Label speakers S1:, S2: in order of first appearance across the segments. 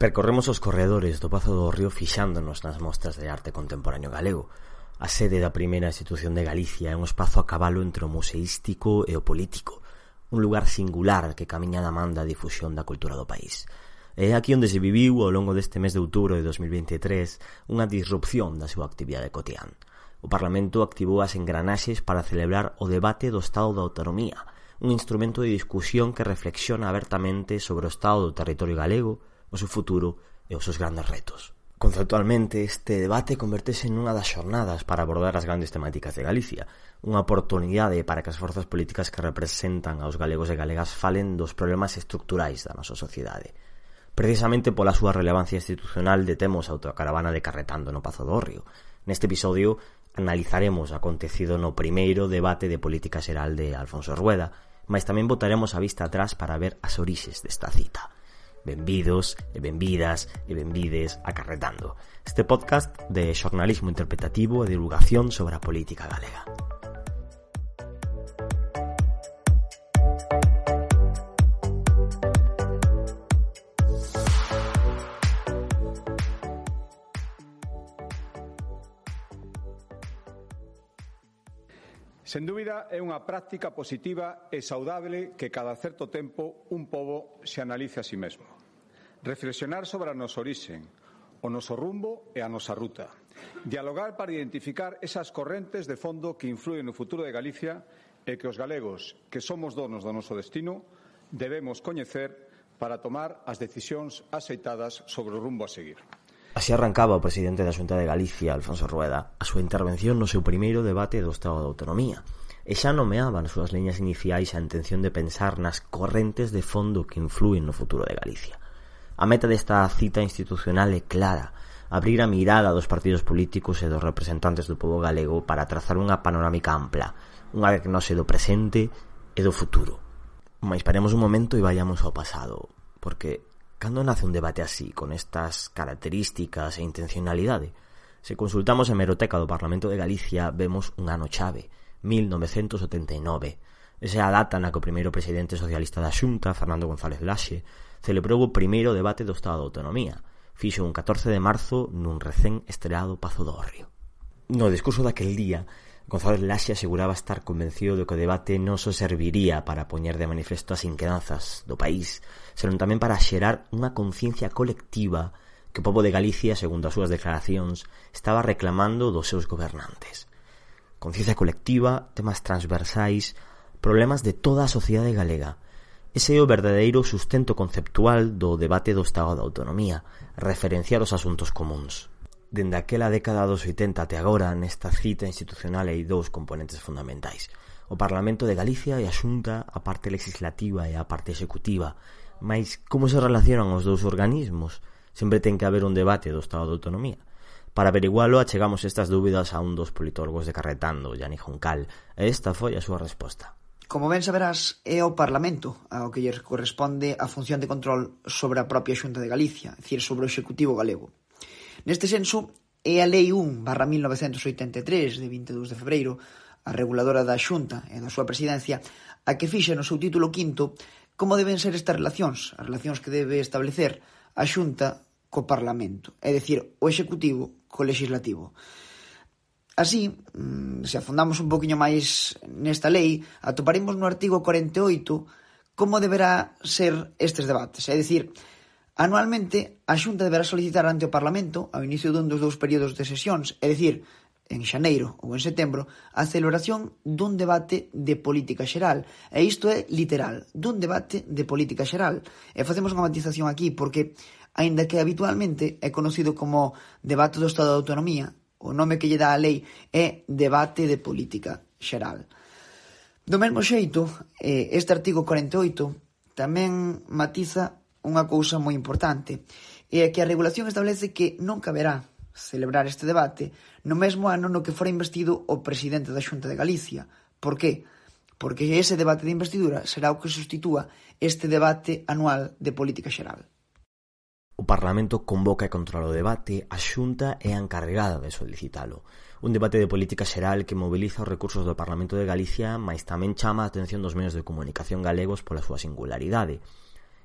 S1: Percorremos os corredores do Pazo do Río fixándonos nas mostras de arte contemporáneo galego. A sede da primeira institución de Galicia é un espazo a cabalo entre o museístico e o político, un lugar singular que camiña da man da difusión da cultura do país. É aquí onde se viviu ao longo deste mes de outubro de 2023 unha disrupción da súa actividade cotián. O Parlamento activou as engranaxes para celebrar o debate do Estado da Autonomía, un instrumento de discusión que reflexiona abertamente sobre o estado do territorio galego, o seu futuro e os seus grandes retos. Conceptualmente, este debate convertese nunha das xornadas para abordar as grandes temáticas de Galicia, unha oportunidade para que as forzas políticas que representan aos galegos e galegas falen dos problemas estructurais da nosa sociedade. Precisamente pola súa relevancia institucional detemos a autocaravana de Carretando no Pazo do Río. Neste episodio analizaremos o acontecido no primeiro debate de política xeral de Alfonso Rueda, mas tamén botaremos a vista atrás para ver as orixes desta cita. Benvidos e benvidas e benvides a Carretando, este podcast de xornalismo interpretativo e divulgación sobre a política galega.
S2: Sen dúbida, é unha práctica positiva e saudable que cada certo tempo un pobo se analice a si sí mesmo reflexionar sobre a nosa orixen, o noso rumbo e a nosa ruta. Dialogar para identificar esas correntes de fondo que influen no futuro de Galicia e que os galegos, que somos donos do noso destino, debemos coñecer para tomar as decisións aceitadas sobre o rumbo a seguir.
S1: Así arrancaba o presidente da Xunta de Galicia, Alfonso Rueda, a súa intervención no seu primeiro debate do Estado de Autonomía, e xa nomeaba nas súas liñas iniciais a intención de pensar nas correntes de fondo que influen no futuro de Galicia. A meta desta cita institucional é clara, abrir a mirada dos partidos políticos e dos representantes do povo galego para trazar unha panorámica ampla, unha diagnose do presente e do futuro. Mais paremos un momento e vayamos ao pasado, porque cando nace un debate así, con estas características e intencionalidade? Se consultamos a hemeroteca do Parlamento de Galicia, vemos un ano chave, 1979. Esa é a data na que o primeiro presidente socialista da Xunta, Fernando González Laxe, celebrou o primeiro debate do Estado de Autonomía. Fixo un 14 de marzo nun recén estreado Pazo do Río. No discurso daquel día, González Laxe aseguraba estar convencido de que o debate non só serviría para poñer de manifesto as inquedanzas do país, senón tamén para xerar unha conciencia colectiva que o povo de Galicia, segundo as súas declaracións, estaba reclamando dos seus gobernantes. Conciencia colectiva, temas transversais, problemas de toda a sociedade galega, Ese é o verdadeiro sustento conceptual do debate do Estado da autonomía, referenciar os asuntos comuns. Dende aquela década dos 80 até agora, nesta cita institucional hai dous componentes fundamentais. O Parlamento de Galicia e a Xunta, a parte legislativa e a parte executiva. Mais como se relacionan os dous organismos? Sempre ten que haber un debate do Estado de autonomía. Para averigualo achegamos estas dúbidas a un dos politólogos de Carretando, Gianni Juncal, e esta foi a súa resposta.
S3: Como ben saberás, é o Parlamento ao que lle corresponde a función de control sobre a propia Xunta de Galicia, é dicir, sobre o Executivo galego. Neste senso, é a Lei 1 barra 1983 de 22 de febreiro, a reguladora da Xunta e da súa presidencia, a que fixa no seu título quinto como deben ser estas relacións, as relacións que debe establecer a Xunta co Parlamento, é dicir, o Executivo co Legislativo. Así, mm, se afundamos un poquinho máis nesta lei, atoparemos no artigo 48 como deberá ser estes debates. É dicir, anualmente a Xunta deberá solicitar ante o Parlamento ao inicio dun dos dous períodos de sesións, é dicir, en xaneiro ou en setembro, a celebración dun debate de política xeral. E isto é literal, dun debate de política xeral. E facemos unha matización aquí, porque, aínda que habitualmente é conocido como debate do Estado de Autonomía, o nome que lle dá a lei é debate de política xeral. Do mesmo xeito, eh, este artigo 48 tamén matiza unha cousa moi importante, e é que a regulación establece que non caberá celebrar este debate no mesmo ano no que fora investido o presidente da Xunta de Galicia. Por qué? Porque ese debate de investidura será o que sustitúa este debate anual de política xeral.
S1: O Parlamento convoca e controla o debate, a Xunta é a encargada de solicitalo. Un debate de política xeral que mobiliza os recursos do Parlamento de Galicia, mas tamén chama a atención dos medios de comunicación galegos pola súa singularidade.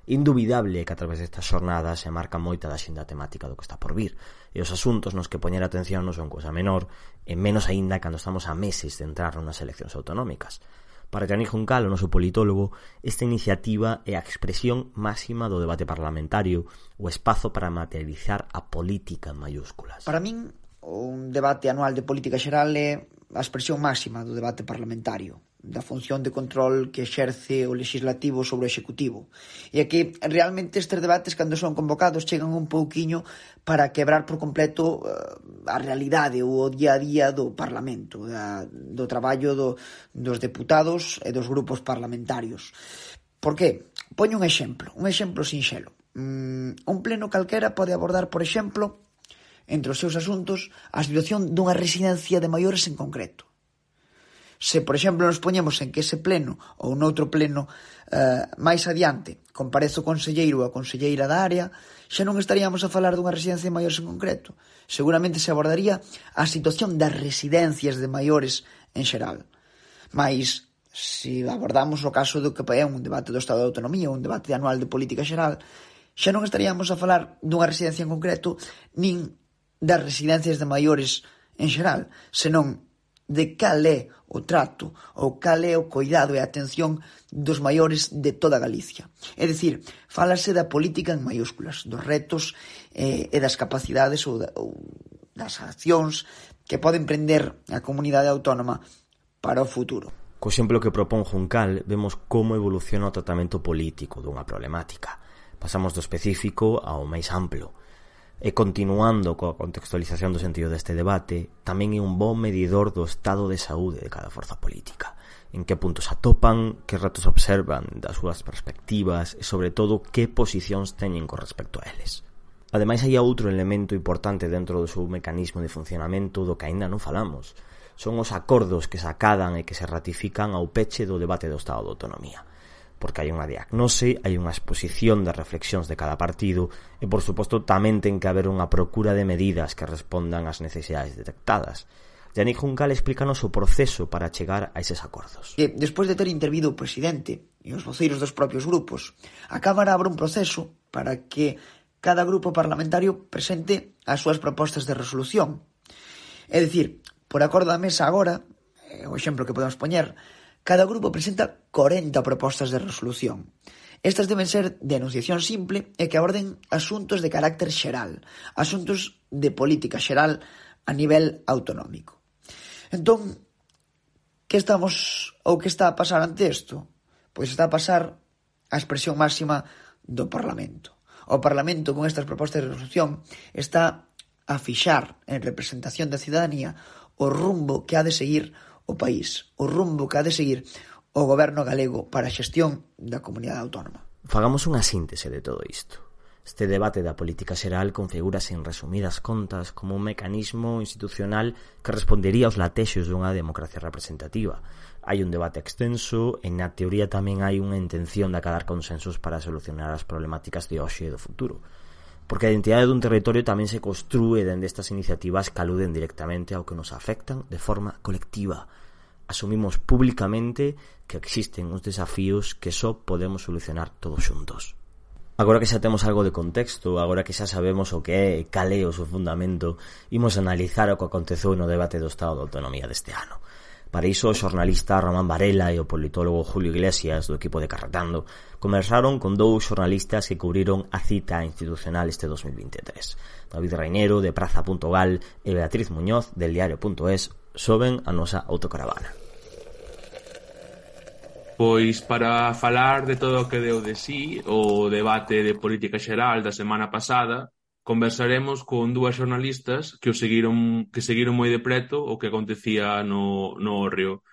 S1: Indubidable que a través destas xornadas se marca moita da xenda temática do que está por vir, e os asuntos nos que poñer atención non son cousa menor, e menos aínda cando estamos a meses de entrar nas eleccións autonómicas. Para Yanir Juncal, o noso politólogo, esta iniciativa é a expresión máxima do debate parlamentario, o espazo para materializar a política en mayúsculas.
S3: Para min, un debate anual de política xeral é a expresión máxima do debate parlamentario da función de control que exerce o legislativo sobre o executivo. E é que realmente estes debates cando son convocados chegan un pouquiño para quebrar por completo eh, a realidade ou o día a día do Parlamento, da, do traballo do, dos deputados e dos grupos parlamentarios. Por que? Poño un exemplo, un exemplo sinxelo. Mm, un pleno calquera pode abordar, por exemplo, entre os seus asuntos, a situación dunha residencia de maiores en concreto Se, por exemplo, nos poñemos en que ese pleno ou noutro pleno eh, máis adiante comparece o conselleiro ou a conselleira da área, xa non estaríamos a falar dunha residencia de maiores en concreto. Seguramente se abordaría a situación das residencias de maiores en xeral. Mas, se abordamos o caso do que é un debate do Estado de Autonomía, un debate anual de política xeral, xa non estaríamos a falar dunha residencia en concreto nin das residencias de maiores en xeral, senón de cal é o trato ou cal é o cuidado e a atención dos maiores de toda Galicia. É dicir, fálase da política en maiúsculas, dos retos eh, e das capacidades ou, da, ou das accións que pode emprender a comunidade autónoma para o futuro.
S1: Co exemplo que propón Juncal, vemos como evoluciona o tratamento político dunha problemática. Pasamos do específico ao máis amplo E continuando coa contextualización do sentido deste debate, tamén é un bom medidor do estado de saúde de cada forza política, en que puntos atopan, que retos observan das súas perspectivas e, sobre todo, que posicións teñen con respecto a eles. Ademais, hai outro elemento importante dentro do seu mecanismo de funcionamento do que aínda non falamos. Son os acordos que se acadan e que se ratifican ao peche do debate do Estado de Autonomía porque hai unha diagnose, hai unha exposición das reflexións de cada partido e, por suposto, tamén ten que haber unha procura de medidas que respondan ás necesidades detectadas. Yannick Juncal explícanos o proceso para chegar a eses acordos.
S3: Eh, despois de ter intervido o presidente e os voceiros dos propios grupos, a Cámara abre un proceso para que cada grupo parlamentario presente as súas propostas de resolución. É dicir, por acordo da mesa agora, eh, o exemplo que podemos poñer, Cada grupo presenta 40 propostas de resolución. Estas deben ser de enunciación simple e que aborden asuntos de carácter xeral, asuntos de política xeral a nivel autonómico. Entón, que estamos ou que está a pasar ante isto? Pois está a pasar a expresión máxima do Parlamento. O Parlamento con estas propostas de resolución está a fixar en representación da cidadanía o rumbo que ha de seguir o país, o rumbo que ha de seguir o goberno galego para a xestión da comunidade autónoma.
S1: Fagamos unha síntese de todo isto. Este debate da política xeral configúrase en resumidas contas como un mecanismo institucional que respondería aos latexos dunha democracia representativa. Hai un debate extenso e na teoría tamén hai unha intención de acadar consensos para solucionar as problemáticas de hoxe e do futuro. Porque a identidade dun territorio tamén se construe dende estas iniciativas que aluden directamente ao que nos afectan de forma colectiva asumimos públicamente que existen uns desafíos que só podemos solucionar todos xuntos. Agora que xa temos algo de contexto, agora que xa sabemos o que é e cal é o seu fundamento, imos analizar o que aconteceu no debate do Estado de Autonomía deste ano. Para iso, o xornalista Román Varela e o politólogo Julio Iglesias do equipo de Carretando conversaron con dous xornalistas que cubriron a cita institucional este 2023. David Reinero, de Praza.gal e Beatriz Muñoz, del diario.es, soben a nosa autocaravana.
S4: Pois para falar de todo o que deu de sí, o debate de política xeral da semana pasada, conversaremos con dúas xornalistas que o seguiron que seguiron moi de preto o que acontecía no, no Orrio.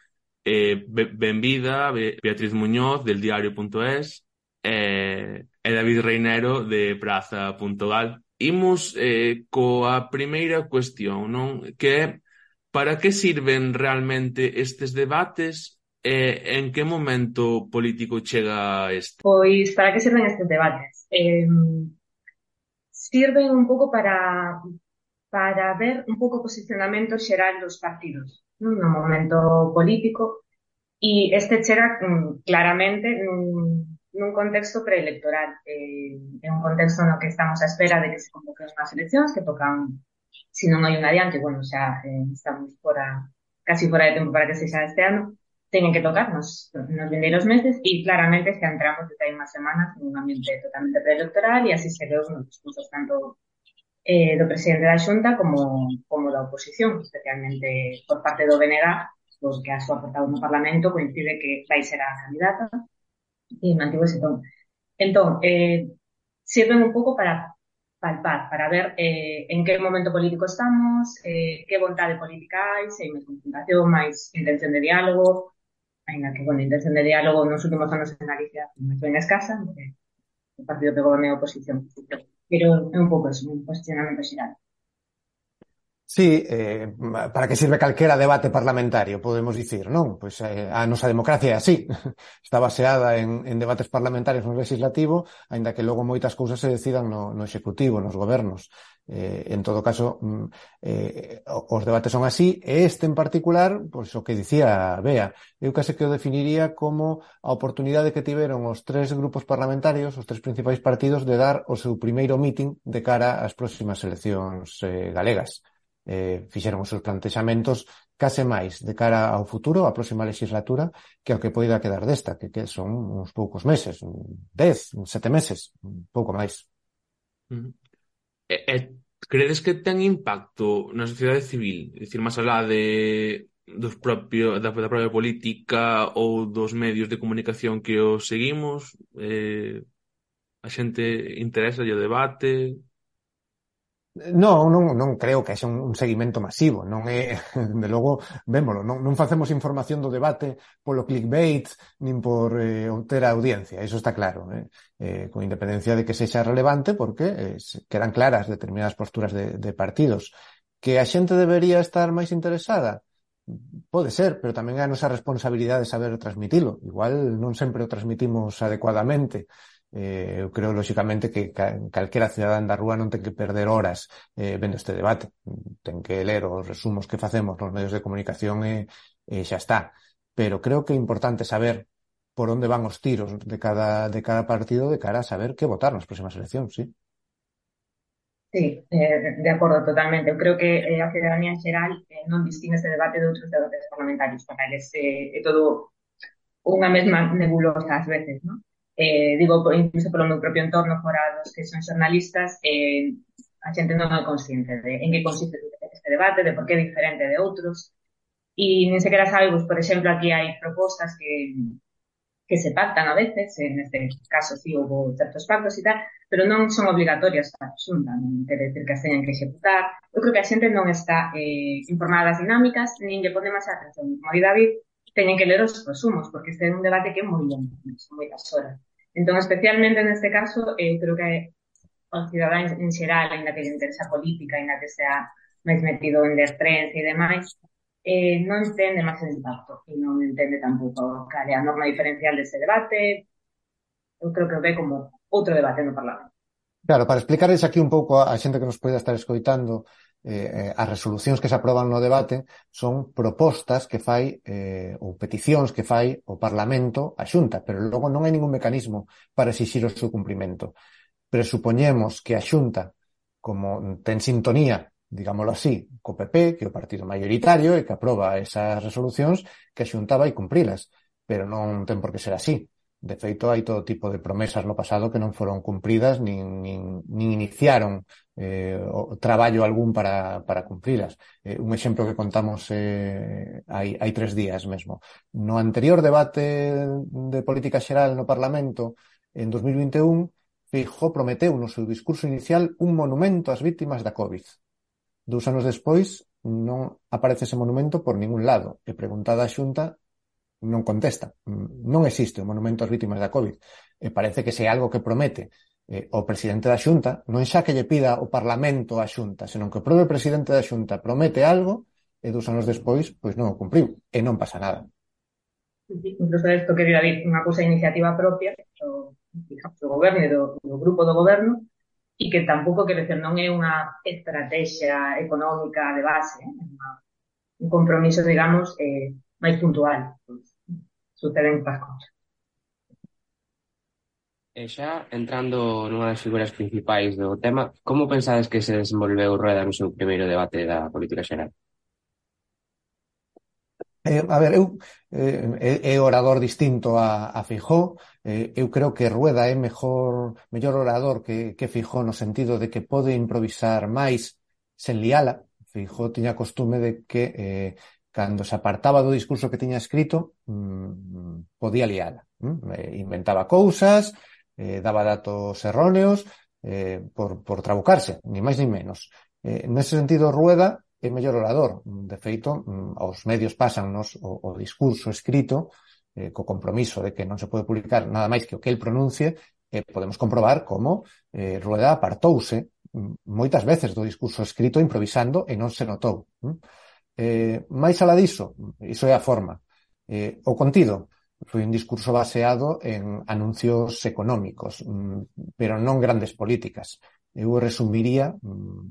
S4: Eh, Benvida, Beatriz Muñoz, del diario.es, eh, e David Reinero, de praza.gal. Imos eh, coa primeira cuestión, non? Que é Para que sirven realmente estes debates e en que momento político chega este?
S5: Pois, para que sirven estes debates? Eh, sirven un pouco para para ver un pouco o posicionamento xeral dos partidos no momento político e este chega mm, claramente nun, nun contexto preelectoral. Eh, é un contexto no que estamos á espera de que se convoquen unhas eleccións que tocan, se non hai un adiante, bueno, xa eh, estamos fora, casi fora de tempo para que se xa este ano, teñen que tocar nos, nos vindeiros meses e claramente xa entramos desde hai unhas semanas nun ambiente totalmente preelectoral e así se veu nos discursos tanto eh, do presidente da Xunta como, como da oposición, especialmente por parte do BNG, porque a súa portavoz no Parlamento coincide que vai ser a candidata e mantivo ese ton. Entón, eh, sirven un pouco para palpar, para ver eh, en que momento político estamos, eh, que vontade política hai, se hai máis confrontación, máis intención de diálogo, ainda que, bueno, intención de diálogo nos últimos anos en Galicia moi ben escasa, porque o partido que goberna a oposición. Pero é un pouco eso, un posicionamento xeral.
S6: Sí, eh, para que sirve calquera debate parlamentario, podemos dicir, non? Pois eh, a nosa democracia é así, está baseada en, en debates parlamentarios no legislativo, aínda que logo moitas cousas se decidan no, no executivo, nos gobernos. Eh, en todo caso, mm, eh, os debates son así, e este en particular, pois o que dicía Bea, eu case que o definiría como a oportunidade que tiveron os tres grupos parlamentarios, os tres principais partidos, de dar o seu primeiro meeting de cara ás próximas eleccións eh, galegas eh, fixeron os seus plantexamentos case máis de cara ao futuro, a próxima legislatura, que ao que poida quedar desta, que, que son uns poucos meses, dez, sete meses, un pouco máis.
S4: Uh -huh. E, e, credes que ten impacto na sociedade civil? É dicir, máis alá de dos propio, da, da propia política ou dos medios de comunicación que os seguimos? Eh, a xente interesa o debate?
S6: Non, non, non creo que haxa un, un seguimento masivo, non é, de logo, vémolo, non, non facemos información do debate polo clickbait nin por eh, obter a audiencia, iso está claro, eh? Eh, con independencia de que sexa relevante porque eh, quedan claras determinadas posturas de, de partidos. Que a xente debería estar máis interesada? Pode ser, pero tamén é a nosa responsabilidade saber transmitilo. Igual non sempre o transmitimos adecuadamente. Eh, eu creo, lóxicamente, que calquera cidadán da rúa non ten que perder horas eh, vendo este debate. Ten que ler os resumos que facemos nos medios de comunicación e, e xa está. Pero creo que é importante saber por onde van os tiros de cada, de cada partido de cara a saber que votar nas próximas eleccións, sí?
S5: Sí, eh, de acordo totalmente. Eu creo que eh, a ciudadanía en xeral eh, non distingue este debate de outros debates parlamentarios, para eles eh, é todo unha mesma nebulosa ás veces, non? eh, digo, incluso polo meu propio entorno, fora dos que son xornalistas, eh, a xente non é consciente de en que consiste este debate, de por que é diferente de outros, e nin sequera sabe, pues, por exemplo, aquí hai propostas que que se pactan a veces, en este caso sí houve certos pactos e tal, pero non son obligatorias para a xunta, non quer decir que as teñen que executar. Eu creo que a xente non está eh, informada das dinámicas, nin lle pone máis atención. Como di David, teñen que ler os resumos, porque este é un debate que é moi longo, son moitas horas. Entón, especialmente neste caso, eh, creo que o cidadáns en xeral, ainda que lle interesa a política, ainda que sea máis metido en destreza e demais, eh, non entende máis o impacto e non entende tampouco cal é a norma diferencial deste debate. Eu creo que o ve como outro debate no Parlamento.
S6: Claro, para explicarles aquí un pouco a xente que nos poida estar escoitando Eh, eh, as resolucións que se aproban no debate son propostas que fai eh, ou peticións que fai o Parlamento a Xunta, pero logo non hai ningún mecanismo para exixir o seu cumprimento. Presupoñemos que a Xunta, como ten sintonía, digámoslo así, co PP, que é o partido maioritario e que aproba esas resolucións, que a Xunta vai cumprilas, pero non ten por que ser así. De feito, hai todo tipo de promesas no pasado que non foron cumpridas nin, nin, nin iniciaron eh, o traballo algún para, para cumprilas. Eh, un exemplo que contamos eh, hai, hai tres días mesmo. No anterior debate de política xeral no Parlamento, en 2021, Feijóo prometeu no seu discurso inicial un monumento ás vítimas da COVID. Dous anos despois, non aparece ese monumento por ningún lado. E preguntada a Xunta, non contesta. Non existe o monumento ás vítimas da Covid. E parece que se algo que promete eh, o presidente da Xunta, non xa que lle pida o Parlamento á Xunta, senón que o propio presidente da Xunta promete algo e dos anos despois pois non o cumpriu e non pasa nada.
S5: Incluso isto que David, unha cousa de iniciativa propia do, do goberno e do, do grupo do goberno e que tampouco, quer dizer, non é unha estrategia económica de base, eh, é eh? unha un compromiso, digamos, eh, máis puntual. Pois, suceden estas cousas.
S7: E eh, xa, entrando nunha das figuras principais do tema, como pensades que se desenvolveu Rueda no seu primeiro debate da política xeral?
S6: Eh, a ver, eu eh, é orador distinto a, a Fijó, eh, eu creo que Rueda é mejor, mellor orador que, que Fijó no sentido de que pode improvisar máis sen liala. Fijó tiña costume de que eh, cando se apartaba do discurso que tiña escrito, mm, podía liala. Mm? Inventaba cousas, eh, daba datos erróneos, eh, por, por trabucarse, ni máis ni menos. Eh, nese sentido, Rueda é mellor orador. De feito, mm, aos medios pasannos o, o discurso escrito eh, co compromiso de que non se pode publicar nada máis que o que el pronuncie, eh, podemos comprobar como eh, Rueda apartouse mm, moitas veces do discurso escrito improvisando e non se notou. Eh? Eh, máis alá diso, iso é a forma. Eh, o contido foi un discurso baseado en anuncios económicos, mm, pero non grandes políticas. Eu resumiría mm,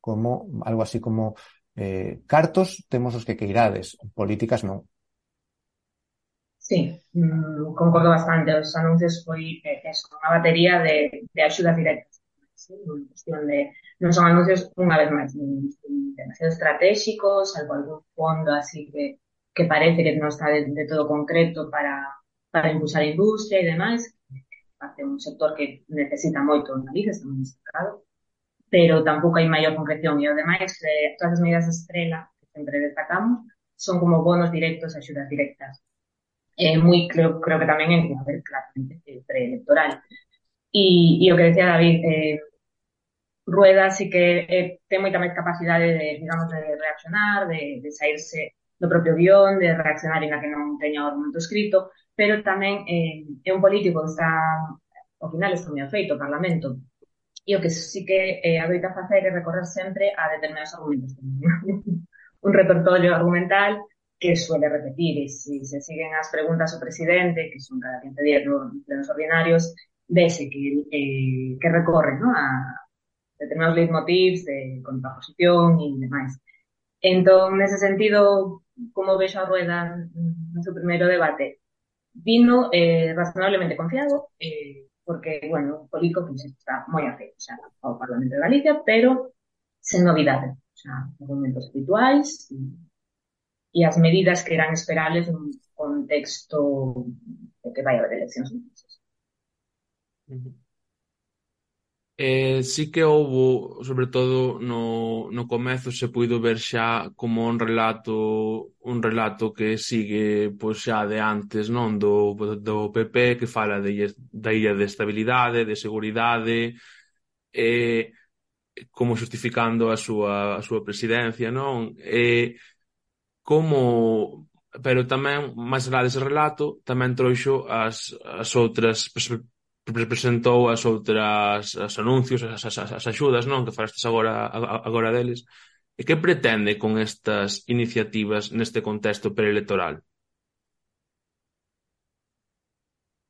S6: como algo así como eh, cartos temos os que queirades, políticas non.
S5: Sí, mm, concordo bastante. Os anuncios foi eh, eso, unha batería de, de axudas directas Sí, cuestión de, non son anuncios, unha vez máis, demasiado estratégicos, algo algún fondo así que que parece que non está de, de todo concreto para, para impulsar industria e demais, parte un sector que necesita moito en Galicia, está moi destacado, pero tampouco hai maior concreción. E ademais, eh, todas as medidas estrela que sempre destacamos son como bonos directos e axudas directas. Eh, moi, creo, creo que tamén en, a ver, claramente, eh, preelectoral. E, e o que decía David, eh, Rueda sí que eh, ten moita máis capacidade de, digamos, de reaccionar, de, de saírse do propio guión, de reaccionar en a que non teña o argumento escrito, pero tamén eh, é un político que está, ao final, está moi afeito o Parlamento, e o que sí que eh, adoita facer é recorrer sempre a determinados argumentos. un repertorio argumental que suele repetir, e se, se siguen as preguntas ao presidente, que son cada 15 días nos plenos ordinarios, vese que, eh, que recorre ¿no? a determinados leitmotivs de contraposición e demais. Entón, nese sentido, como vexo a Rueda no seu primeiro debate, vino eh, razonablemente confiado, eh, porque, bueno, o político que se está moi afeito xa ao Parlamento de Galicia, pero sen novidade, xa, argumentos habituais e, e as medidas que eran esperables nun contexto que vai haber eleccións
S4: Eh, si que houbo, sobre todo no, no comezo, se puido ver xa como un relato un relato que sigue pois xa de antes, non? Do, do PP, que fala de, da illa de estabilidade, de seguridade, eh, como justificando a súa, a súa presidencia, non? Eh, como pero tamén máis alá dese relato tamén trouxo as, as outras pers- presentou as outras as anuncios, as, as, as axudas, non, que falastes agora agora deles. E que pretende con estas iniciativas neste contexto preelectoral?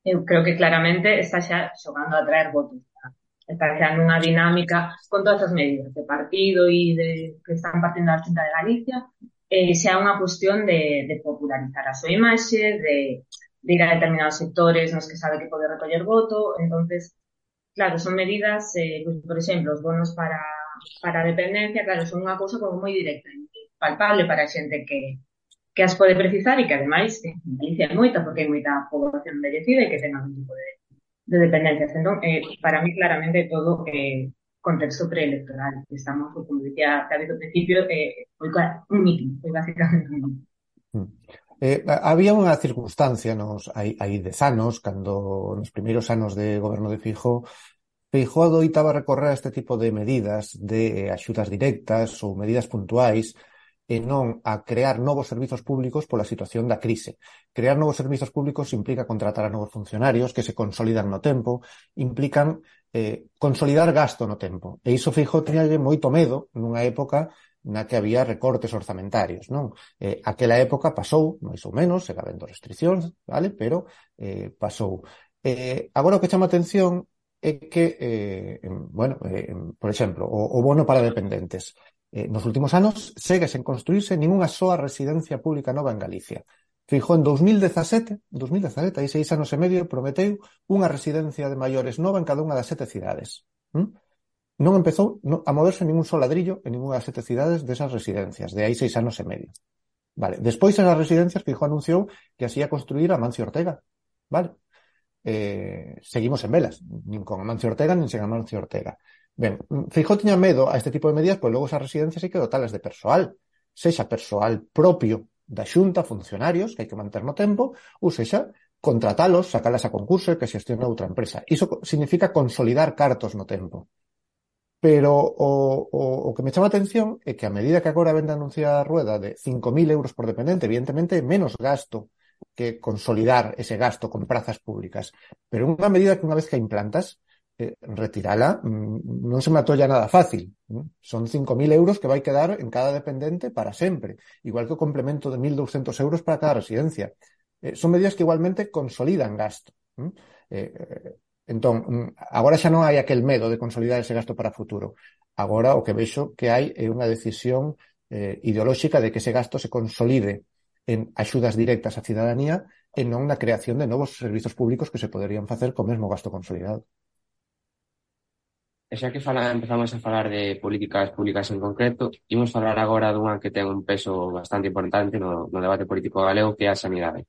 S5: Eu creo que claramente está xa xogando a traer votos. Está creando unha dinámica con todas as medidas de partido e de que están partindo da Xunta de Galicia, eh, xa unha cuestión de, de popularizar a súa imaxe, de de ir a determinados sectores nos que sabe que pode recoller voto, entonces claro, son medidas, eh, pues, por exemplo, os bonos para, para a dependencia, claro, son unha cousa como moi directa, palpable para a xente que, que as pode precisar e que ademais en Galicia é moita, porque hai moita poboación envellecida e que ten algún tipo de, de dependencias. Entón, eh, para mí claramente todo eh, contexto preelectoral. Estamos, como dicía David ao principio, eh, foi un mitin, foi basicamente un mitin.
S6: Mm. Eh, había unha circunstancia nos hai, hai dez anos, cando nos primeiros anos de goberno de Fijo, Feijó adoitaba recorrer a este tipo de medidas de axudas directas ou medidas puntuais e eh, non a crear novos servizos públicos pola situación da crise. Crear novos servizos públicos implica contratar a novos funcionarios que se consolidan no tempo, implican eh, consolidar gasto no tempo. E iso Feijó tiñalle moito medo nunha época na que había recortes orzamentarios, non? Eh, aquela época pasou, máis ou menos, será vendo restriccións, vale? Pero eh, pasou. Eh, agora o que chama atención é que, eh, bueno, eh, por exemplo, o, o bono para dependentes. Eh, nos últimos anos segue sen construirse ninguna soa residencia pública nova en Galicia. Fijó en 2017, 2017, aí seis anos e medio, prometeu unha residencia de maiores nova en cada unha das sete cidades. ¿Mm? Non empezou a moverse ningún só ladrillo en ninguna das sete cidades desas residencias, de aí seis anos e medio. Vale. Despois esas residencias, Feijóo anunciou que así ia construir a Mancio Ortega. Vale. Eh, seguimos en velas, nin con Amancio Ortega, nin sen Amancio Ortega. Ben, Feijóo tiña medo a este tipo de medidas, pois logo esas residencias hai que dotalas de persoal, sexa persoal propio da xunta, funcionarios, que hai que manter no tempo, ou sexa contratalos, sacalas a concurso e que xestione outra empresa. Iso significa consolidar cartos no tempo. Pero o, o, o que me chama a atención é que a medida que agora vende anunciar a rueda de 5.000 euros por dependente, evidentemente menos gasto que consolidar ese gasto con prazas públicas. Pero unha medida que unha vez que implantas, eh, retirala mm, non se me atolla nada fácil. Son 5.000 euros que vai quedar en cada dependente para sempre, igual que o complemento de 1.200 euros para cada residencia. Eh, son medidas que igualmente consolidan gasto. Eh, eh, Entón, mm, agora xa non hai aquel medo de consolidar ese gasto para futuro. Agora o que vexo que hai é unha decisión eh, ideolóxica de que ese gasto se consolide en axudas directas á cidadanía e non na creación de novos servizos públicos que se poderían facer co mesmo gasto consolidado.
S7: E xa que fala, empezamos a falar de políticas públicas en concreto, imos falar agora dunha que ten un peso bastante importante no, no debate político galego que é a sanidade.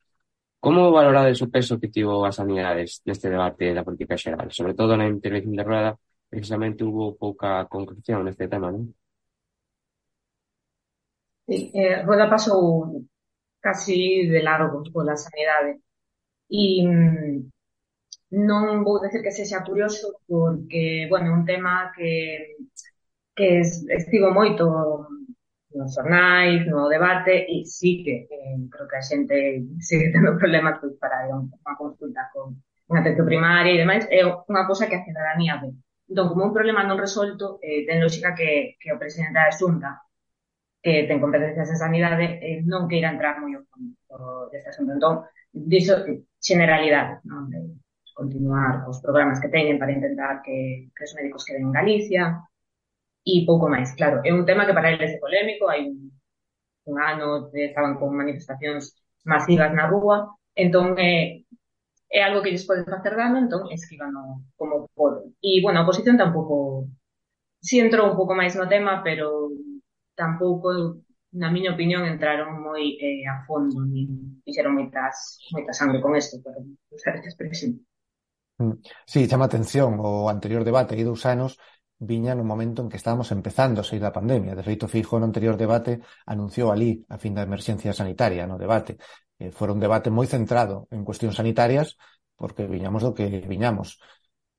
S7: Como valorades o peso que tivo as sanidades neste debate da política xeral? Sobre todo na intervención de Rueda, precisamente hubo pouca concreción neste tema, non?
S5: Sí, eh, Rueda pasou casi de largo pola sanidade e mm, non vou decir que sexa curioso porque, bueno, un tema que que estivo moito nos xornais, no debate, e sí que eh, creo que a xente sigue tendo problemas pois, para ir a unha consulta con unha atención primaria e demais, é unha cousa que a cidadanía ve. Entón, como un problema non resolto, eh, ten lógica que, que o presidente da Xunta, que ten competencias en sanidade, eh, non queira entrar moi ao fondo deste asunto. Entón, dixo generalidade, non? De continuar os programas que teñen para intentar que, que os médicos queden en Galicia, e pouco máis, claro. É un tema que para eles é polémico, hai un, un ano estaban con manifestacións masivas na rúa, entón é, é algo que lles pode facer dano, entón esquivano como poden. E, bueno, a oposición tampouco... Si sí entrou un pouco máis no tema, pero tampouco, na miña opinión, entraron moi eh, a fondo nin fixeron moitas, moita sangre con isto, pero usar esta expresión.
S6: Mm. Sí, chama atención o anterior debate hai dous anos viña no momento en que estábamos empezando a sair da pandemia. De feito, Fijo no anterior debate anunciou ali a fin da emerxencia sanitaria no debate. Eh, fora un debate moi centrado en cuestións sanitarias porque viñamos do que viñamos.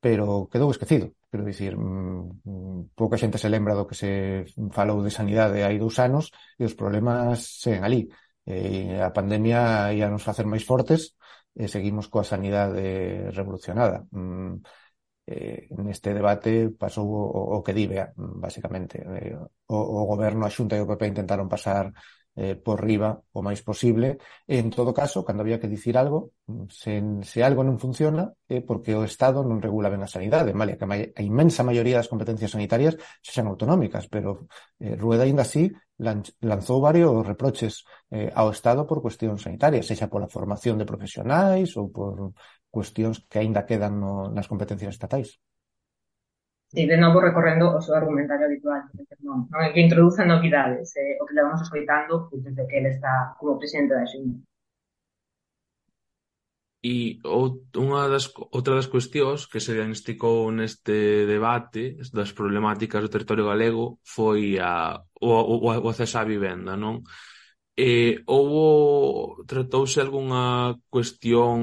S6: Pero quedou esquecido. Quero dicir, mmm, pouca xente se lembra do que se falou de sanidade hai dous anos e os problemas seguen ali. Eh, a pandemia ia nos facer máis fortes e seguimos coa sanidade revolucionada. Mm, eh, neste debate pasou o, o que dive, basicamente. Eh, o, o goberno, a Xunta e o PP intentaron pasar eh, por riba o máis posible. En todo caso, cando había que dicir algo, mm, se, se algo non funciona, é eh, porque o Estado non regula ben a sanidade, vale? Que a, inmensa maioría das competencias sanitarias sexan autonómicas, pero eh, Rueda ainda así lanzou varios reproches eh, ao Estado por cuestións sanitarias, sexa pola formación de profesionais ou por cuestións que aínda quedan no, nas competencias estatais.
S5: Sí, de novo recorrendo o seu argumentario habitual, non, non é que introduza novidades, eh, o que levamos escoitando pois, desde que ele está como presidente da Xunta.
S4: E unha das, outra das cuestións que se diagnosticou neste debate das problemáticas do territorio galego foi a, o, o, o acceso á vivenda, non? Eh, houbo, tratouse algunha cuestión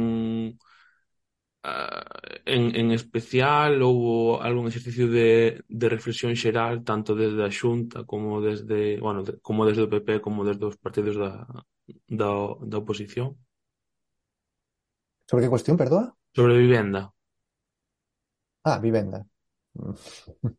S4: Eh, en, en especial houve algún exercicio de, de reflexión xeral tanto desde a Xunta como desde, bueno, de, como desde o PP como desde os partidos da, da, da oposición?
S6: Sobre que cuestión, perdoa?
S4: Sobre vivenda.
S6: Ah, vivenda.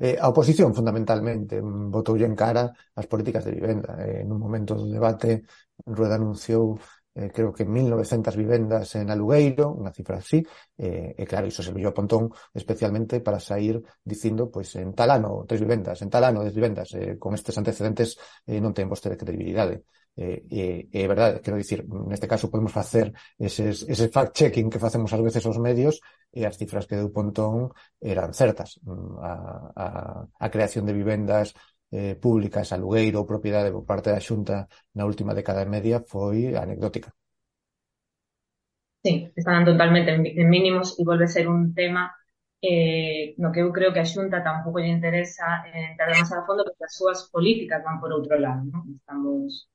S6: Eh, a oposición, fundamentalmente, votoulle en cara as políticas de vivenda. Eh, nun momento do debate, Rueda anunciou eh, creo que 1.900 vivendas en Alugueiro, unha cifra así, eh, e claro, iso serviu a Pontón especialmente para sair dicindo, pois, en tal ano tres vivendas, en tal ano tres vivendas, eh, con estes antecedentes eh, non ten vostede credibilidade. Eh, eh, é eh, verdade, quero dicir, neste caso podemos facer eses, ese fact-checking que facemos ás veces os medios e as cifras que deu Pontón eran certas. Mm, a, a, a creación de vivendas eh, públicas alugueiro ou propiedade por parte da Xunta na última década e media foi anecdótica.
S5: Sí, están totalmente en mínimos e volve ser un tema eh, no que eu creo que a Xunta tampouco lle interesa eh, entrar demasiado a fondo porque as súas políticas van por outro lado. ¿no? Estamos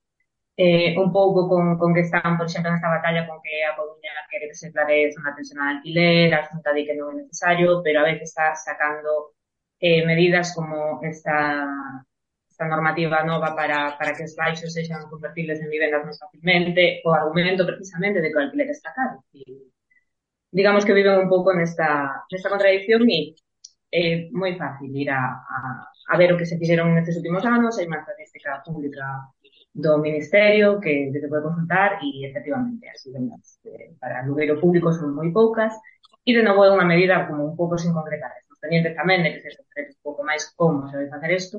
S5: eh, un pouco con, con que están, por exemplo, nesta batalla con que a Coruña quere que se clareza unha atención al alquiler, a Xunta di que non é necesario, pero a veces está sacando eh, medidas como esta, esta normativa nova para, para que os baixos sexan convertibles en vivendas máis facilmente, o argumento precisamente de que o alquiler está caro. Digamos que viven un pouco nesta, nesta contradicción e é moi fácil ir a, a, a ver o que se fixeron nestes últimos anos, hai máis estadística pública do Ministerio que, que se pode consultar e efectivamente as vivendas eh, para alugueiro público son moi poucas e de novo é unha medida como un pouco sin concretar. pendientes tamén de que se sofreres un pouco máis como se vai facer isto,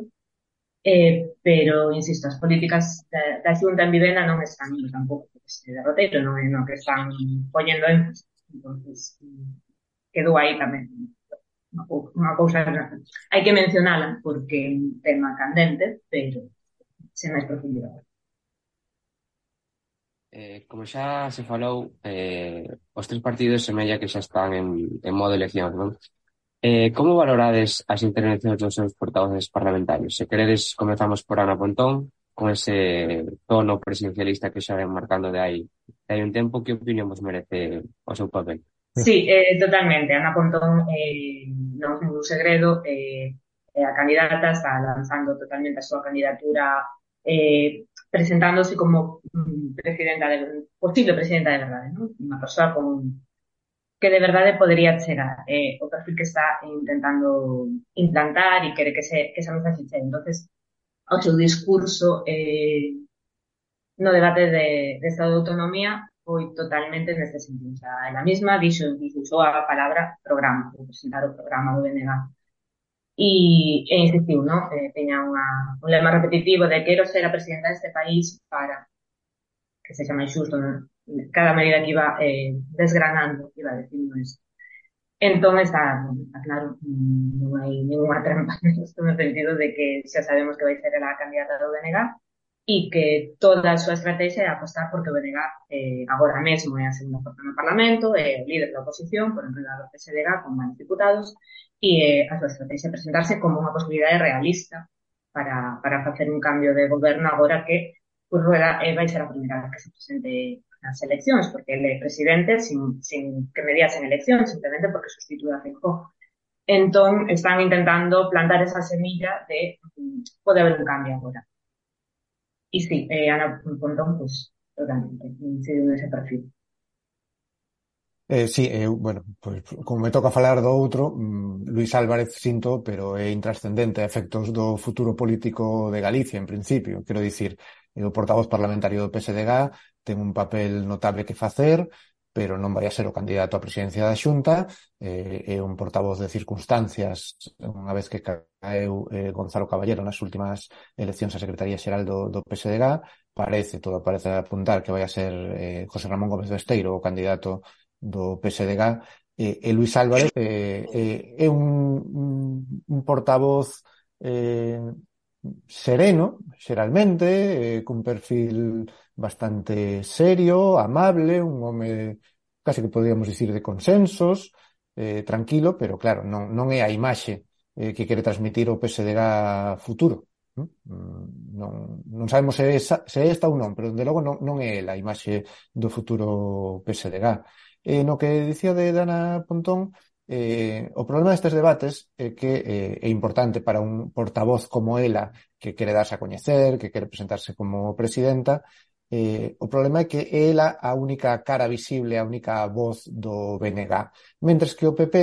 S5: eh, pero, insisto, as políticas da, da xunta en vivenda non están tampouco que derroteiro, non é no que están poñendo énfasis. entonces quedou aí tamén unha cousa hai que mencionala porque é un tema candente, pero sen máis profundidade.
S7: Eh, como xa se falou, eh, os tres partidos semella que xa están en, en modo elección, non? Eh, como valorades as intervencións dos seus portavoces parlamentarios? Se queredes, comezamos por Ana Pontón, con ese tono presidencialista que xa ven marcando de aí de hai un tempo, que opinión vos merece o seu papel?
S5: Sí, eh, totalmente. Ana Pontón eh, non é un segredo, eh, eh, a candidata está lanzando totalmente a súa candidatura eh, presentándose como mm, presidenta de, posible presidenta de verdade, ¿no? unha persoa con que de verdade podería chegar eh, o perfil que está intentando implantar e quere que, se, que esa mensaxe chegue. entonces o seu discurso eh, no debate de, de Estado de Autonomía foi totalmente neste sentido. O sea, ela mesma dixo, dixo a palabra programa, presentar o programa do BNG e, e insistiu, no? Eh, teña unha, un lema repetitivo de quero ser a presidenta deste país para que se máis xusto. Cada medida que iba eh, desgranando, iba dicindo iso. Entón está, está claro, non hai ninguna trampa no sentido de que xa sabemos que vai ser a candidata do BNG e que toda a súa estrategia é apostar porque o BNG eh, agora mesmo é a segunda forza no Parlamento, é o líder da oposición, por enredar o PSDG con máis diputados, e eh, a súa estrategia presentarse como unha posibilidade realista para, para facer un cambio de goberno agora que pues, Rueda eh, vai ser a primeira vez que se presente nas eleccións, porque ele é presidente sin, sin que mediasen eleccións, simplemente porque sustitúa a Feijó. Entón, están intentando plantar esa semilla de mm, pode haber un cambio agora. E sí, eh, Ana Pontón, pues, totalmente, incide ese perfil.
S6: Eh, sí, eu, bueno, pois, como me toca falar do outro, mm, Luis Álvarez sinto, pero é intrascendente a efectos do futuro político de Galicia, en principio. Quero dicir, o portavoz parlamentario do PSDG ten un papel notable que facer, pero non vai a ser o candidato á presidencia da Xunta, eh, é un portavoz de circunstancias, unha vez que caeu eh, Gonzalo Caballero nas últimas eleccións á Secretaría Xeral do, do PSDG, parece, todo parece apuntar que vai a ser eh, José Ramón Gómez do Esteiro o candidato do PSDG, eh, e Luis Álvarez eh, eh, é un, un portavoz eh, sereno, xeralmente, eh, cun perfil bastante serio, amable, un home case que podíamos dicir de consensos, eh, tranquilo, pero claro, non, non é a imaxe eh, que quere transmitir o PSDG futuro. Mm, non, non sabemos se é, esa, se é esta ou non, pero de logo non, non é a imaxe do futuro PSDG. Eh, no que dicía de Dana Pontón, Eh, o problema destes debates é que eh, é importante para un portavoz como ela que quere darse a coñecer, que quere presentarse como presidenta, eh, o problema é que é ela a única cara visible, a única voz do BNG, mentres que o PP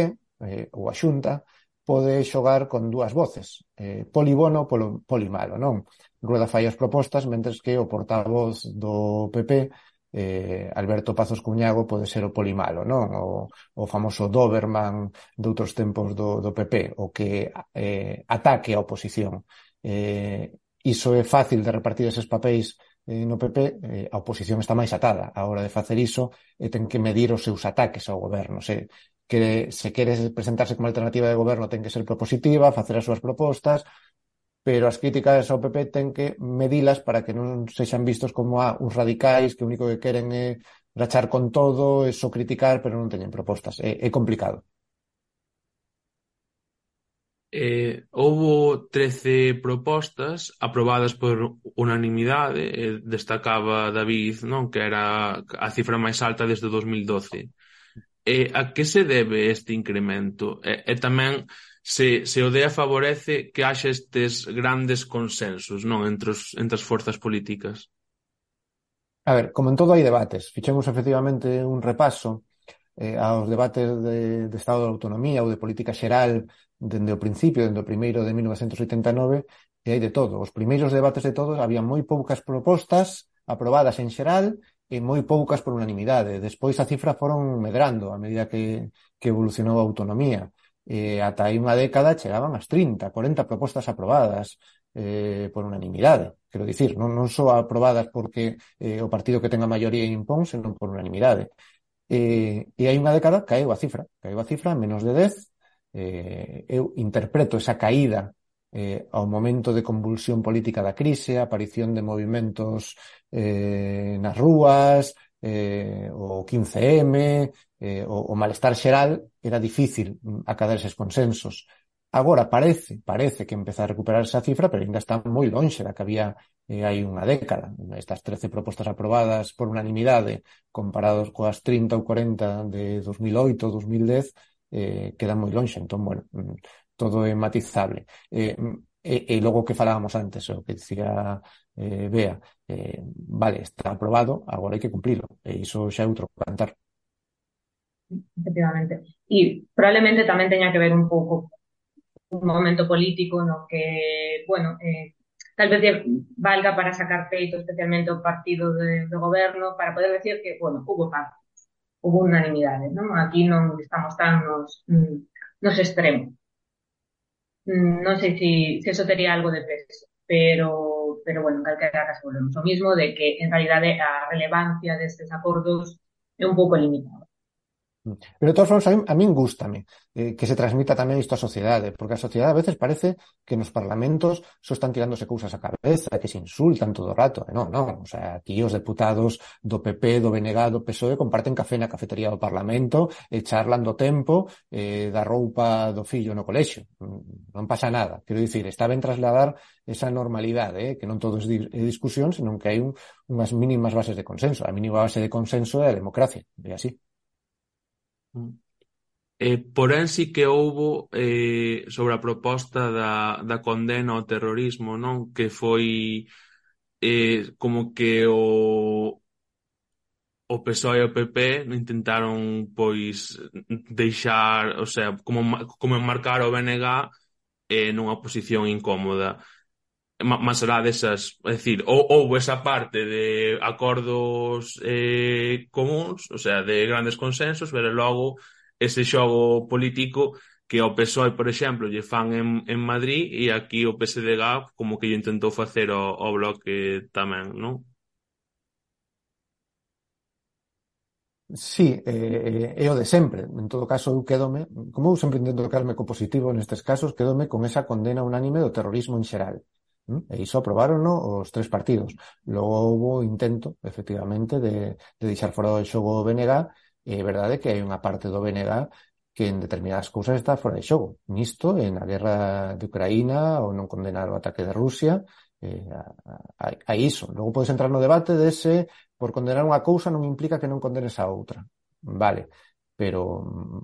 S6: eh, ou a Xunta pode xogar con dúas voces, eh, poli bono polo, poli malo, non? Rueda fai as propostas, mentres que o portavoz do PP eh, Alberto Pazos Cuñago pode ser o polimalo, non? O, o famoso Doberman de outros tempos do, do PP, o que eh, ataque a oposición. Eh, iso é fácil de repartir eses papéis eh, no PP, eh, a oposición está máis atada a hora de facer iso e ten que medir os seus ataques ao goberno. Se, que se queres presentarse como alternativa de goberno ten que ser propositiva, facer as súas propostas, pero as críticas ao PP ten que medilas para que non sexan vistos como a ah, uns radicais que o único que queren é rachar con todo, é só criticar, pero non teñen propostas. É, é complicado.
S4: Eh, houbo 13 propostas aprobadas por unanimidade, eh, destacaba David, non que era a cifra máis alta desde 2012. Eh, a que se debe este incremento? E, eh, e eh, tamén se, se o dea favorece que haxa estes grandes consensos non entre, os, entre as forzas políticas.
S6: A ver, como en todo hai debates. Fichemos efectivamente un repaso eh, aos debates de, de Estado de Autonomía ou de política xeral dende o principio, dende o primeiro de 1989, e hai de todo. Os primeiros debates de todos había moi poucas propostas aprobadas en xeral e moi poucas por unanimidade. Despois a cifra foron medrando a medida que, que evolucionou a autonomía eh, ata aí unha década chegaban as 30, 40 propostas aprobadas eh, por unanimidade. Quero dicir, non, non só aprobadas porque eh, o partido que tenga maioría impón, senón por unanimidade. Eh, e hai unha década caeu a cifra, caeu a cifra menos de 10. Eh, eu interpreto esa caída eh, ao momento de convulsión política da crise, aparición de movimentos eh, nas rúas, eh, o 15M, eh, o, o malestar xeral, era difícil acadar eses consensos. Agora parece, parece que empeza a recuperar esa cifra, pero ainda está moi lonxe da que había eh, hai unha década. Estas 13 propostas aprobadas por unanimidade comparados coas 30 ou 40 de 2008 ou 2010 eh, quedan moi lonxe. Entón, bueno, mm, todo é matizable. Eh, mm, e, e logo que falábamos antes, o que dicía eh, Bea, eh, vale, está aprobado, agora hai que cumplilo, e iso xa é outro cantar.
S5: Efectivamente. E probablemente tamén teña que ver un pouco un momento político no que, bueno, eh, tal vez valga para sacar peito especialmente o partido de, de goberno para poder decir que, bueno, hubo paz hubo unanimidade, non? Aquí non estamos tan nos, nos extremos. Mm, non sei se, se eso tería algo de peso, pero, pero bueno, en calquera caso volvemos o mismo de que en realidade a relevancia destes acordos é un pouco limitada. Mm.
S6: Pero de todas formas, a min, a min gustame eh, que se transmita tamén isto á sociedade, eh, porque a sociedade a veces parece que nos parlamentos só están tirándose cousas á cabeza, que se insultan todo o rato. E non, non, o sea, aquí os deputados do PP, do BNG, do PSOE comparten café na cafetería do Parlamento, e charlan do tempo, eh, da roupa do fillo no colexio. Mm, non pasa nada. Quero dicir, está ben trasladar esa normalidade, eh, que non todo é discusión, senón que hai un, unhas mínimas bases de consenso. A mínima base de consenso é a democracia, e así. Mm.
S4: Eh, porén si que houbo eh, sobre a proposta da, da condena ao terrorismo, non? Que foi eh, como que o, o PSOE e o PP intentaron pois deixar, o sea, como, como enmarcar o BNG eh, nunha posición incómoda máis será desas, é dicir, ou, ou esa parte de acordos eh, comuns, o sea, de grandes consensos, pero logo ese xogo político que ao PSOE, por exemplo, lle fan en, en Madrid e aquí o PSDG como que lle intentou facer o, o bloque tamén, non?
S6: Sí, eh, eh, é o de sempre. En todo caso, eu quedome, como eu sempre intento quedarme co positivo nestes casos, quedome con esa condena unánime do terrorismo en xeral. ¿Mm? E iso aprobárono os tres partidos. Logo houve intento, efectivamente, de, de deixar fora do xogo o BNG, e é verdade que hai unha parte do BNG que en determinadas cousas está fora de xogo. Nisto, en a guerra de Ucraína, ou non condenar o ataque de Rusia, eh, hai, hai iso. Logo podes entrar no debate de se por condenar unha cousa non implica que non condenes a outra. Vale, pero mm,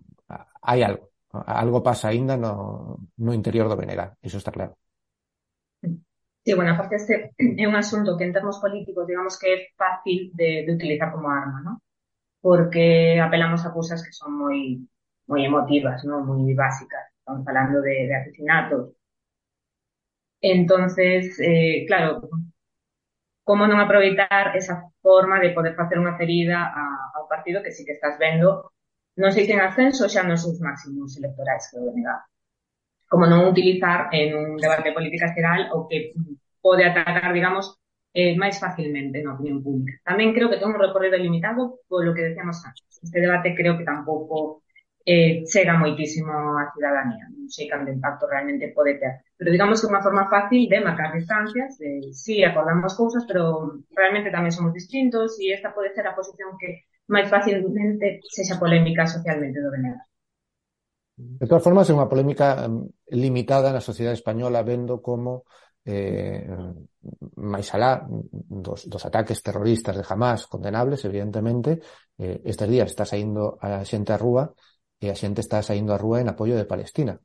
S6: hai algo. Algo pasa aínda no, no interior do BNG, iso está claro.
S5: Sí, bueno, aparte este é un asunto que en termos políticos digamos que é fácil de, utilizar como arma, ¿no? Porque apelamos a cousas que son moi moi emotivas, ¿no? Moi básicas. Estamos falando de, asesinatos. Entonces, eh, claro, como non aproveitar esa forma de poder facer unha ferida a, ao partido que sí que estás vendo, non sei se en ascenso xa nos seus máximos electorais que o como non utilizar en un debate de política xeral o que pode atacar, digamos, eh, máis facilmente na opinión pública. Tamén creo que ten un recorrido limitado polo que decíamos antes. Este debate creo que tampouco eh, chega moitísimo á ciudadanía. Non sei cando impacto realmente pode ter. Pero digamos que é unha forma fácil de marcar distancias, de, sí, acordamos cousas, pero realmente tamén somos distintos e esta pode ser a posición que máis facilmente sexa polémica socialmente do Venegas.
S6: De todas formas, é unha polémica limitada na sociedade española vendo como eh, máis alá dos, dos ataques terroristas de Hamas condenables, evidentemente, eh, estes días está saindo a xente á rúa e a xente está saindo á rúa en apoio de Palestina.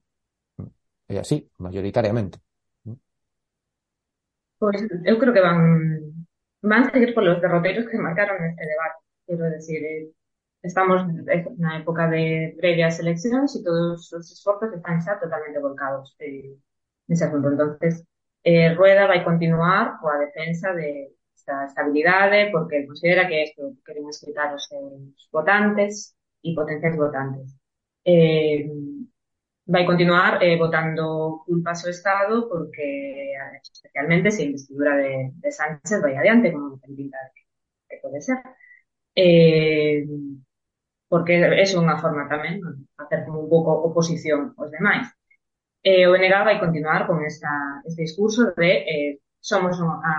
S6: É así, mayoritariamente.
S5: Pois eu creo que van van seguir polos derroteiros que marcaron este debate. Quero decir, eh, estamos na época de previas eleccións e todos os esforzos están xa totalmente volcados eh, nese asunto. Entonces, eh, Rueda vai continuar coa defensa de esta estabilidade porque considera que isto queren escritar os seus votantes e potenciais votantes. Eh, vai continuar eh, votando culpas ao Estado porque especialmente se a investidura de, de Sánchez vai adiante como ten pinta que, que ser. Eh, porque é unha forma tamén de facer como un pouco oposición aos demais. Eh, o NG vai continuar con esta, este discurso de eh, somos unha a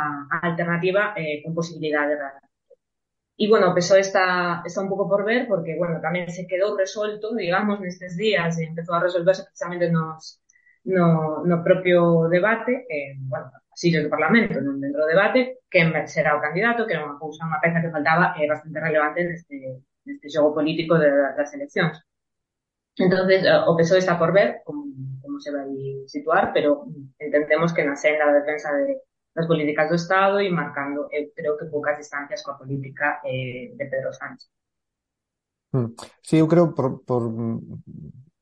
S5: alternativa eh, con posibilidade real. E, bueno, o PSOE está, está un pouco por ver, porque, bueno, tamén se quedou resolto, digamos, nestes días, e empezou a resolverse precisamente nos, no, no propio debate, eh, bueno, sillas do Parlamento, non dentro do debate, quen será o candidato, que era unha cousa, unha peza que faltaba eh, bastante relevante neste, este xogo político da, das eleccións. Entonces, eh, o PSOE está por ver como, como se vai situar, pero entendemos que na senda da defensa de, das políticas do Estado e marcando, eu creo que poucas distancias coa política eh, de Pedro Sánchez.
S6: Hmm. Sí, eu creo por, por,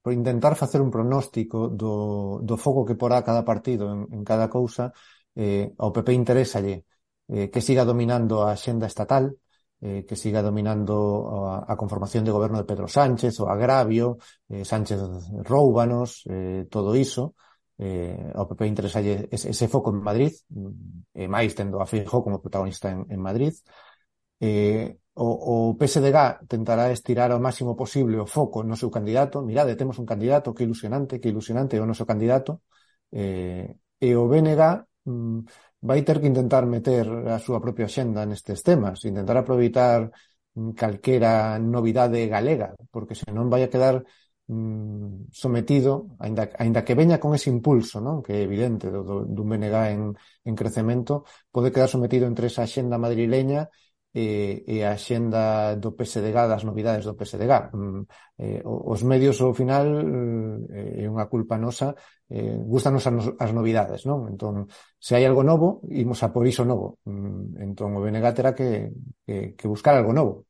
S6: por intentar facer un pronóstico do, do foco que porá cada partido en, en cada cousa, eh, ao PP interesalle eh, que siga dominando a xenda estatal, eh, que siga dominando a, a, conformación de goberno de Pedro Sánchez, o agravio, eh, Sánchez roubanos, eh, todo iso. Eh, ao PP interesalle ese, ese foco en Madrid, mm, e máis tendo a Fijo como protagonista en, en Madrid. Eh, o, o PSDG tentará estirar ao máximo posible o foco no seu candidato. Mirade, temos un candidato, que ilusionante, que ilusionante é o noso candidato. Eh, e o BNG mm, vai ter que intentar meter a súa propia xenda nestes temas, intentar aproveitar mm, calquera novidade galega, porque senón vai a quedar mm, sometido, aínda, aínda que veña con ese impulso, non? que é evidente do, do, dun BNG en, en crecemento, pode quedar sometido entre esa xenda madrileña e, e a xenda do PSDG, das novidades do PSDG. Mm, eh, os medios, ao final, eh, é unha culpa nosa, eh, gustanos as, as novidades, non? Entón, se hai algo novo, imos a por iso novo. Mm, entón, o BNG terá que, que, que buscar algo novo.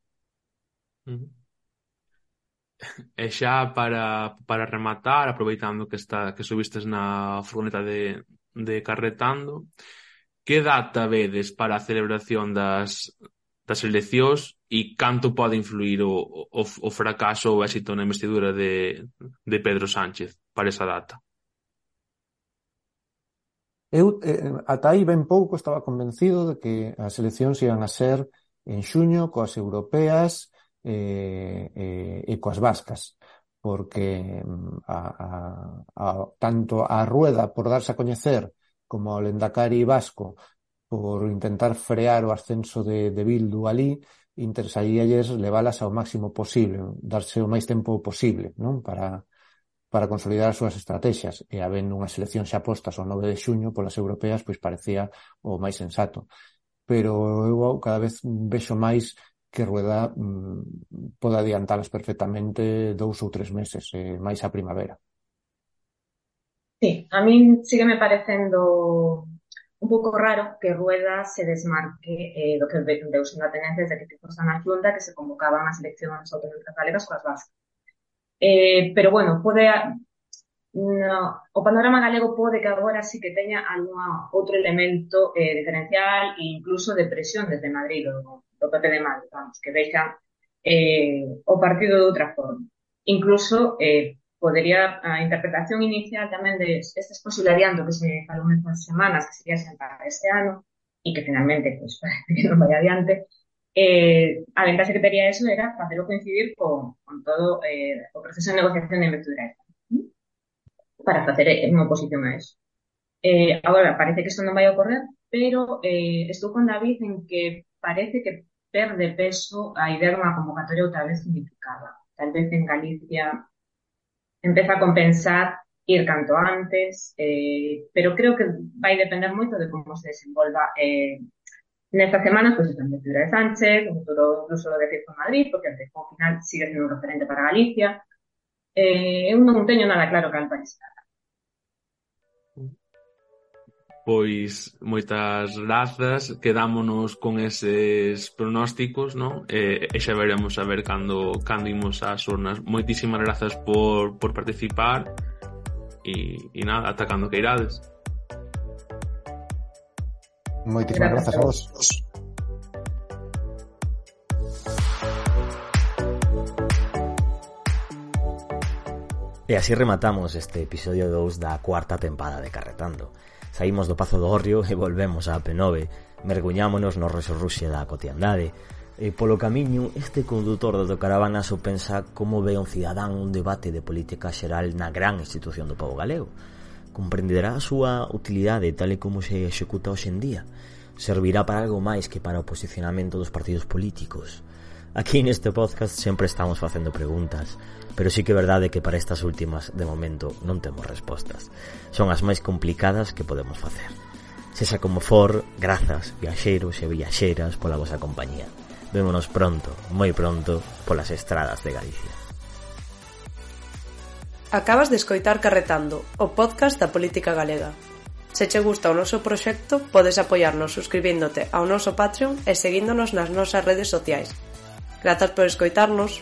S4: E xa para, para rematar, aproveitando que está que subistes na furgoneta de, de Carretando, que data vedes para a celebración das, das eleccións e canto pode influir o, o, o fracaso ou éxito na investidura de, de Pedro Sánchez para esa data?
S6: Eu eh, ata aí ben pouco estaba convencido de que as eleccións iban a ser en xuño coas europeas eh, eh, e coas vascas porque mm, a, a, a, tanto a rueda por darse a coñecer como ao Lendakari Vasco por intentar frear o ascenso de, de Bildu ali, interesaríalles leválas ao máximo posible, darse o máis tempo posible, non? Para, para consolidar as súas estrategias e habendo unhas eleccións xa postas ao 9 de xuño polas europeas, pois parecía o máis sensato. Pero eu cada vez vexo máis que Rueda mm, poda adiantalas perfectamente dous ou tres meses, eh, máis a primavera.
S5: Sí, a min sigue me parecendo un pouco raro que Rueda se desmarque eh, do que deu sendo a tenencia desde que fixo na Xunta que se convocaban as eleccións autonómicas galegas coas vascas. Eh, pero bueno, pode no, o panorama galego pode que agora sí que teña algún outro elemento eh, diferencial e incluso de presión desde Madrid do, do PP de Madrid, vamos, que deixan eh, o partido de outra forma. Incluso eh, podería a interpretación inicial tamén de este esposulareando que se falou nestas semanas, que sería sentar este ano, e que finalmente, pues, que non vai adiante, eh, a que tería eso era facelo coincidir con, con todo eh, proceso de negociación de investidura para facer unha oposición a eso. Eh, parece que isto non vai ocorrer, pero eh, con David en que parece que perde peso a idea dunha convocatoria outra vez unificada. Tal vez en Galicia empeza a compensar ir canto antes, eh, pero creo que vai depender moito de como se desenvolva eh, Nesta semana, pois, a candidatura de Sánchez, o futuro incluso de Fiesta Madrid, porque antes, ao final, sigue sendo un referente para Galicia. Eh, eu non teño nada claro cal vai estar.
S4: Pois moitas grazas, quedámonos con eses pronósticos, non? E, eh, e xa veremos a ver cando, cando imos ás urnas. Moitísimas grazas por, por participar e, e nada, ata cando que irades.
S6: Moitísimas grazas a vos.
S1: E así rematamos este episodio 2 da cuarta tempada de Carretando. Saímos do Pazo do Orrio e volvemos a P9, merguñámonos no resorruxe da cotiandade. E polo camiño, este condutor do caravana so pensa como ve un cidadán un debate de política xeral na gran institución do povo galego comprenderá a súa utilidade tal e como se executa hoxe en día. Servirá para algo máis que para o posicionamento dos partidos políticos. Aquí neste podcast sempre estamos facendo preguntas, pero sí que é verdade que para estas últimas, de momento, non temos respostas. Son as máis complicadas que podemos facer. Sexa como for, grazas, viaxeiros e viaxeiras pola vosa compañía. Vémonos pronto, moi pronto, polas estradas de Galicia.
S8: Acabas de escoitar Carretando, o podcast da política galega. Se che gusta o noso proxecto, podes apoiarnos suscribíndote ao noso Patreon e seguíndonos nas nosas redes sociais. Grazas por escoitarnos.